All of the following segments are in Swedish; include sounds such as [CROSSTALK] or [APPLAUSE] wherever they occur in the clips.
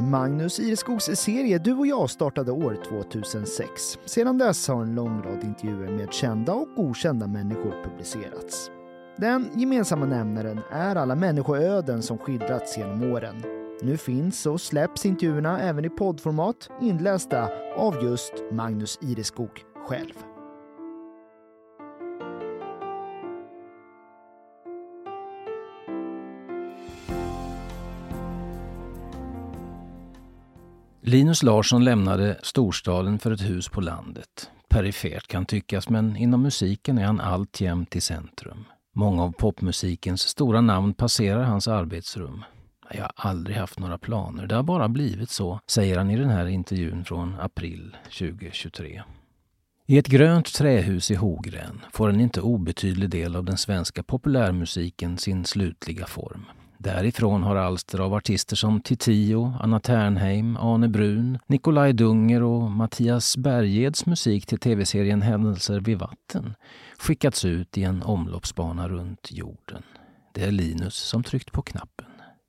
Magnus Ireskogs serie Du och jag startade år 2006. Sedan dess har en lång rad intervjuer med kända och okända människor publicerats. Den gemensamma nämnaren är alla människoöden som skildrats genom åren. Nu finns och släpps intervjuerna även i poddformat inlästa av just Magnus Ireskog själv. Linus Larsson lämnade storstaden för ett hus på landet. Perifert kan tyckas, men inom musiken är han alltjämt i centrum. Många av popmusikens stora namn passerar hans arbetsrum. Jag har aldrig haft några planer, det har bara blivit så, säger han i den här intervjun från april 2023. I ett grönt trähus i Hogren får en inte obetydlig del av den svenska populärmusiken sin slutliga form. Därifrån har alster av artister som Titio, Anna Ternheim, Ane Brun, Nikolaj Dunger och Mattias Bergeds musik till tv-serien Händelser vid vatten skickats ut i en omloppsbana runt jorden. Det är Linus som tryckt på knappen.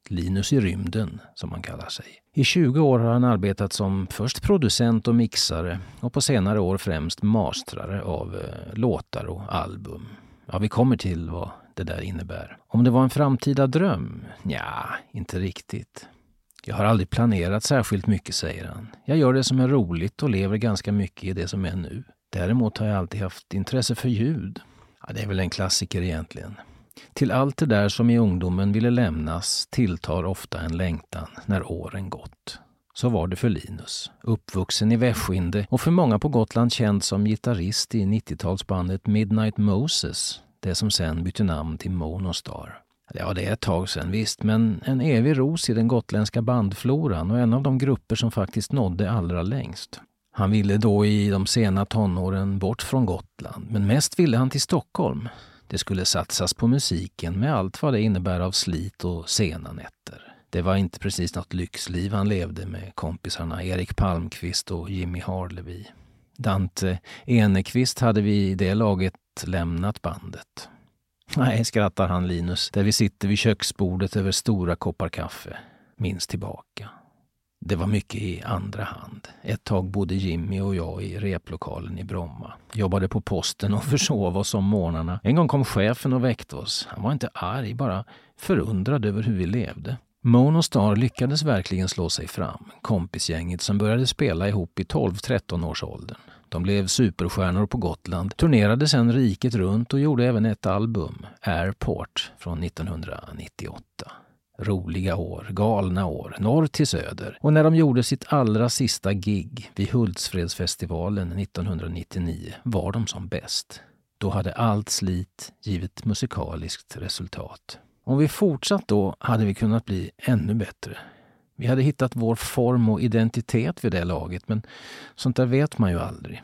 Linus i rymden, som han kallar sig. I 20 år har han arbetat som först producent och mixare och på senare år främst mastrare av eh, låtar och album. Ja, vi kommer till vad det där innebär. Om det var en framtida dröm? Ja, inte riktigt. Jag har aldrig planerat särskilt mycket, säger han. Jag gör det som är roligt och lever ganska mycket i det som är nu. Däremot har jag alltid haft intresse för ljud. Ja, det är väl en klassiker egentligen. Till allt det där som i ungdomen ville lämnas tilltar ofta en längtan när åren gått. Så var det för Linus, uppvuxen i Väskinde och för många på Gotland känd som gitarrist i 90-talsbandet Midnight Moses, det som sen bytte namn till Monostar. Ja, det är ett tag sen visst, men en evig ros i den gotländska bandfloran och en av de grupper som faktiskt nådde allra längst. Han ville då i de sena tonåren bort från Gotland, men mest ville han till Stockholm. Det skulle satsas på musiken med allt vad det innebär av slit och sena nätter. Det var inte precis något lyxliv han levde med kompisarna Erik Palmqvist och Jimmy Harleby. Dante Enekvist hade vid det laget lämnat bandet. Nej, skrattar han Linus, där vi sitter vid köksbordet över stora koppar kaffe. Minns tillbaka. Det var mycket i andra hand. Ett tag bodde Jimmy och jag i replokalen i Bromma. Jobbade på posten och [LAUGHS] försov oss om morgnarna. En gång kom chefen och väckte oss. Han var inte arg, bara förundrad över hur vi levde. Monostar lyckades verkligen slå sig fram, kompisgänget som började spela ihop i 12-13 års åldern. De blev superstjärnor på Gotland, turnerade sedan riket runt och gjorde även ett album, Airport, från 1998. Roliga år, galna år, norr till söder. Och när de gjorde sitt allra sista gig vid Hultsfredsfestivalen 1999 var de som bäst. Då hade allt slit givit musikaliskt resultat. Om vi fortsatt då hade vi kunnat bli ännu bättre. Vi hade hittat vår form och identitet vid det laget, men sånt där vet man ju aldrig.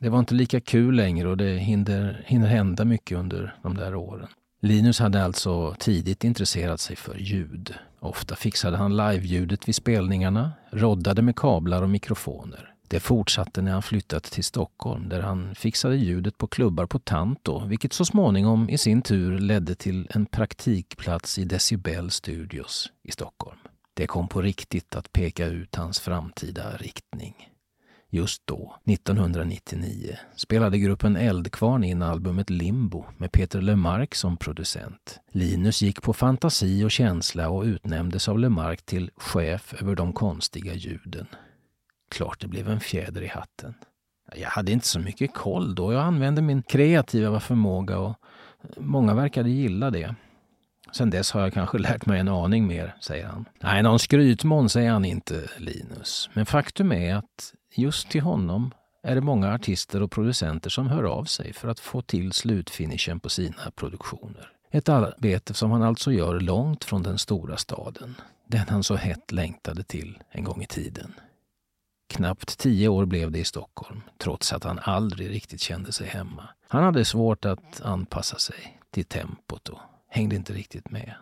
Det var inte lika kul längre och det hinner, hinner hända mycket under de där åren. Linus hade alltså tidigt intresserat sig för ljud. Ofta fixade han live-ljudet vid spelningarna, roddade med kablar och mikrofoner. Det fortsatte när han flyttat till Stockholm där han fixade ljudet på klubbar på Tanto vilket så småningom i sin tur ledde till en praktikplats i Decibel Studios i Stockholm. Det kom på riktigt att peka ut hans framtida riktning. Just då, 1999, spelade gruppen Eldkvarn in albumet Limbo med Peter Lemark som producent. Linus gick på fantasi och känsla och utnämndes av Lemark till chef över de konstiga ljuden. Klart det blev en fjäder i hatten. Jag hade inte så mycket koll då. Jag använde min kreativa förmåga och många verkade gilla det. Sen dess har jag kanske lärt mig en aning mer, säger han. Nej, någon skrytmåns är han inte, Linus. Men faktum är att just till honom är det många artister och producenter som hör av sig för att få till slutfinishen på sina produktioner. Ett arbete som han alltså gör långt från den stora staden. Den han så hett längtade till en gång i tiden. Knappt tio år blev det i Stockholm, trots att han aldrig riktigt kände sig hemma. Han hade svårt att anpassa sig till tempot och hängde inte riktigt med.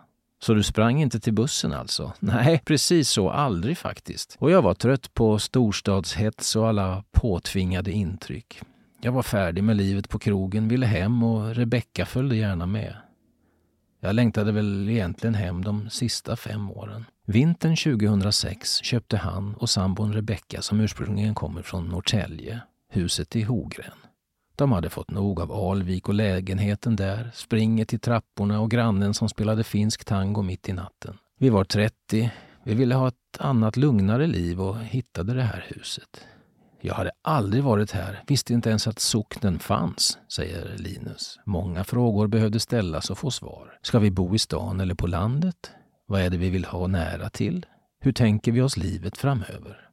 Så du sprang inte till bussen alltså? Nej, precis så. Aldrig faktiskt. Och jag var trött på storstadshets och alla påtvingade intryck. Jag var färdig med livet på krogen, ville hem och Rebecka följde gärna med. Jag längtade väl egentligen hem de sista fem åren. Vintern 2006 köpte han och sambon Rebecka, som ursprungligen kommer från Norrtälje, huset i Hogren. De hade fått nog av Alvik och lägenheten där, springet i trapporna och grannen som spelade finsk tango mitt i natten. Vi var 30, vi ville ha ett annat lugnare liv och hittade det här huset. Jag hade aldrig varit här, visste inte ens att socknen fanns, säger Linus. Många frågor behövde ställas och få svar. Ska vi bo i stan eller på landet? Vad är det vi vill ha nära till? Hur tänker vi oss livet framöver?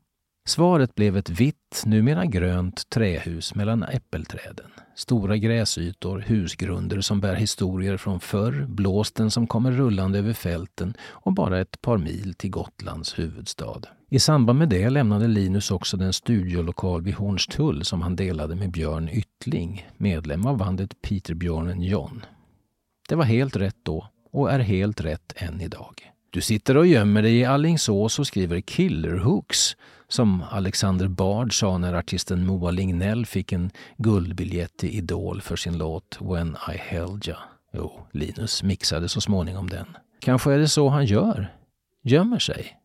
Svaret blev ett vitt, numera grönt trähus mellan äppelträden. Stora gräsytor, husgrunder som bär historier från förr, blåsten som kommer rullande över fälten och bara ett par mil till Gotlands huvudstad. I samband med det lämnade Linus också den studiolokal vid Hornstull som han delade med Björn Yttling, medlem av bandet Peter Björnen John. Det var helt rätt då och är helt rätt än idag. Du sitter och gömmer dig i Allingsås och skriver killerhooks som Alexander Bard sa när artisten Moa Lignell fick en guldbiljett till Idol för sin låt When I held ya. Jo, Linus mixade så småningom den. Kanske är det så han gör? Gömmer sig?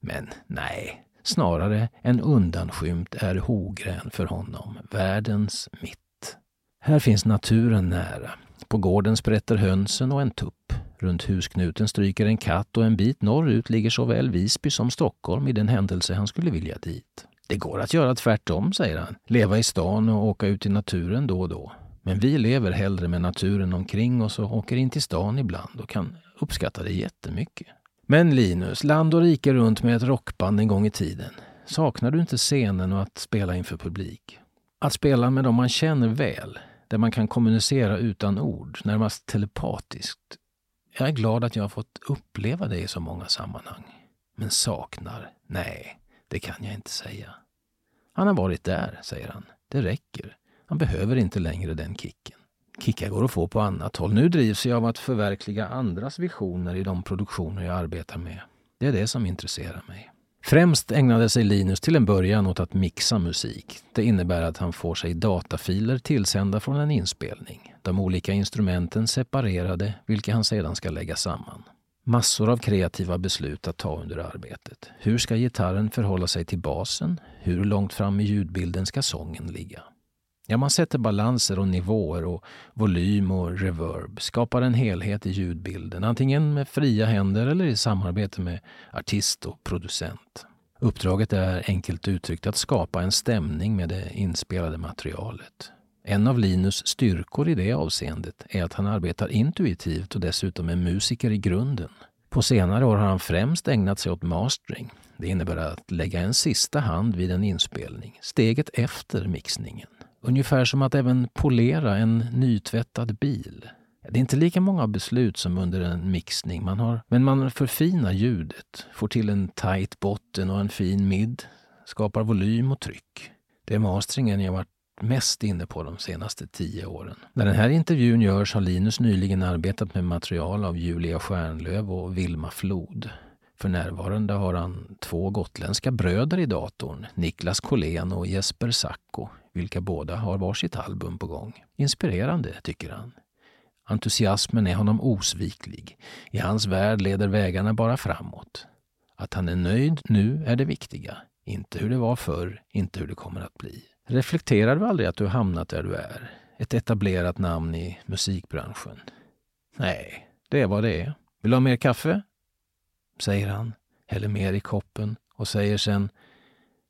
Men nej, snarare en undanskymt är Hogren för honom, världens mitt. Här finns naturen nära. På gården sprätter hönsen och en tupp. Runt husknuten stryker en katt och en bit norrut ligger såväl Visby som Stockholm i den händelse han skulle vilja dit. Det går att göra tvärtom, säger han. Leva i stan och åka ut i naturen då och då. Men vi lever hellre med naturen omkring oss och åker in till stan ibland och kan uppskatta det jättemycket. Men Linus, land och rike runt med ett rockband en gång i tiden. Saknar du inte scenen och att spela inför publik? Att spela med dem man känner väl, där man kan kommunicera utan ord, närmast telepatiskt. Jag är glad att jag har fått uppleva det i så många sammanhang. Men saknar? Nej, det kan jag inte säga. Han har varit där, säger han. Det räcker. Han behöver inte längre den kicken. Kickar går att få på annat håll. Nu drivs jag av att förverkliga andras visioner i de produktioner jag arbetar med. Det är det som intresserar mig. Främst ägnade sig Linus till en början åt att mixa musik. Det innebär att han får sig datafiler tillsända från en inspelning. De olika instrumenten separerade, vilka han sedan ska lägga samman. Massor av kreativa beslut att ta under arbetet. Hur ska gitarren förhålla sig till basen? Hur långt fram i ljudbilden ska sången ligga? Ja, man sätter balanser och nivåer och volym och reverb, skapar en helhet i ljudbilden, antingen med fria händer eller i samarbete med artist och producent. Uppdraget är enkelt uttryckt att skapa en stämning med det inspelade materialet. En av Linus styrkor i det avseendet är att han arbetar intuitivt och dessutom är musiker i grunden. På senare år har han främst ägnat sig åt mastering. Det innebär att lägga en sista hand vid en inspelning, steget efter mixningen. Ungefär som att även polera en nytvättad bil. Det är inte lika många beslut som under en mixning man har, men man förfinar ljudet, får till en tight botten och en fin mid, skapar volym och tryck. Det är masteringen jag varit mest inne på de senaste tio åren. När den här intervjun görs har Linus nyligen arbetat med material av Julia Stjärnlöv och Vilma Flod. För närvarande har han två gotländska bröder i datorn, Niklas Collén och Jesper Sacco, vilka båda har varsitt album på gång. Inspirerande, tycker han. Entusiasmen är honom osviklig. I hans värld leder vägarna bara framåt. Att han är nöjd nu är det viktiga. Inte hur det var förr, inte hur det kommer att bli. Reflekterar du aldrig att du hamnat där du är? Ett etablerat namn i musikbranschen? Nej, det är vad det är. Vill du ha mer kaffe? Säger han, häller mer i koppen och säger sen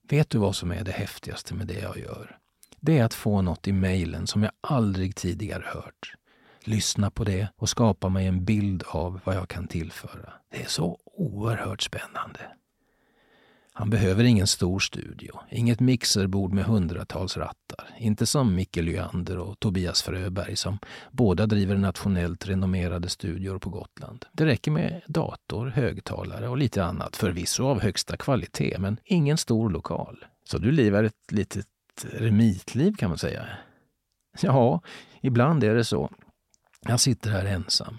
Vet du vad som är det häftigaste med det jag gör? Det är att få något i mejlen som jag aldrig tidigare hört. Lyssna på det och skapa mig en bild av vad jag kan tillföra. Det är så oerhört spännande. Han behöver ingen stor studio, inget mixerbord med hundratals rattar. Inte som Micke Lyander och Tobias Fröberg som båda driver nationellt renommerade studior på Gotland. Det räcker med dator, högtalare och lite annat, förvisso av högsta kvalitet, men ingen stor lokal. Så du livar ett litet remitliv kan man säga. Ja, ibland är det så. Jag sitter här ensam.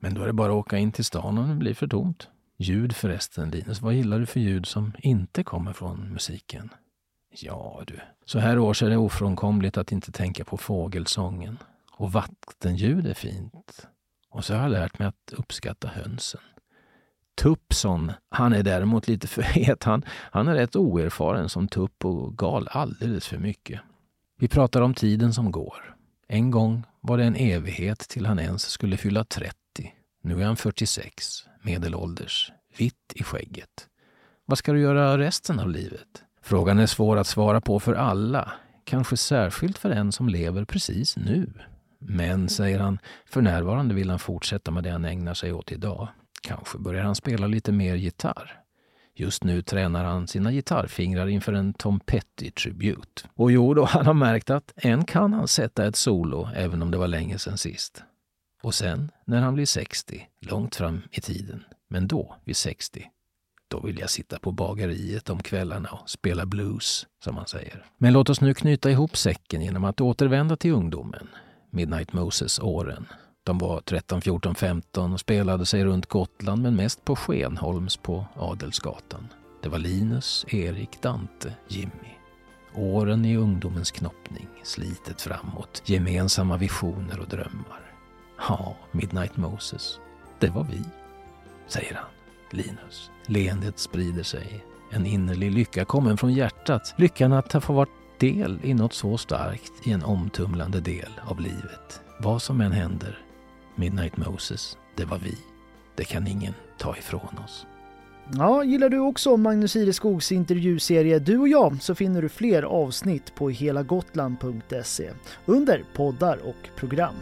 Men då är det bara att åka in till stan om det blir för tomt. Ljud förresten, Linus. Vad gillar du för ljud som inte kommer från musiken? Ja du, så här års är det ofrånkomligt att inte tänka på fågelsången. Och vattenljud är fint. Och så har jag lärt mig att uppskatta hönsen. Tuppson, han är däremot lite för het. Han, han är rätt oerfaren som tupp och gal alldeles för mycket. Vi pratar om tiden som går. En gång var det en evighet till han ens skulle fylla 30. Nu är han 46, medelålders, vitt i skägget. Vad ska du göra resten av livet? Frågan är svår att svara på för alla, kanske särskilt för en som lever precis nu. Men, säger han, för närvarande vill han fortsätta med det han ägnar sig åt idag. Kanske börjar han spela lite mer gitarr. Just nu tränar han sina gitarrfingrar inför en Tom Petty-tribut. Och jo då, han har märkt att än kan han sätta ett solo, även om det var länge sedan sist. Och sen, när han blir 60, långt fram i tiden, men då, vid 60, då vill jag sitta på bageriet om kvällarna och spela blues, som han säger. Men låt oss nu knyta ihop säcken genom att återvända till ungdomen. Midnight Moses-åren. De var 13, 14, 15 och spelade sig runt Gotland men mest på Skenholms på Adelsgatan. Det var Linus, Erik, Dante, Jimmy. Åren i ungdomens knoppning, slitet framåt, gemensamma visioner och drömmar. Ja, Midnight Moses, det var vi, säger han, Linus. Leendet sprider sig. En innerlig lycka kommen från hjärtat. Lyckan att ha fått vara del i något så starkt i en omtumlande del av livet. Vad som än händer, Midnight Moses, det var vi. Det kan ingen ta ifrån oss. Ja, gillar du också Magnus Ireskogs intervjuserie Du och jag så finner du fler avsnitt på helagotland.se under poddar och program.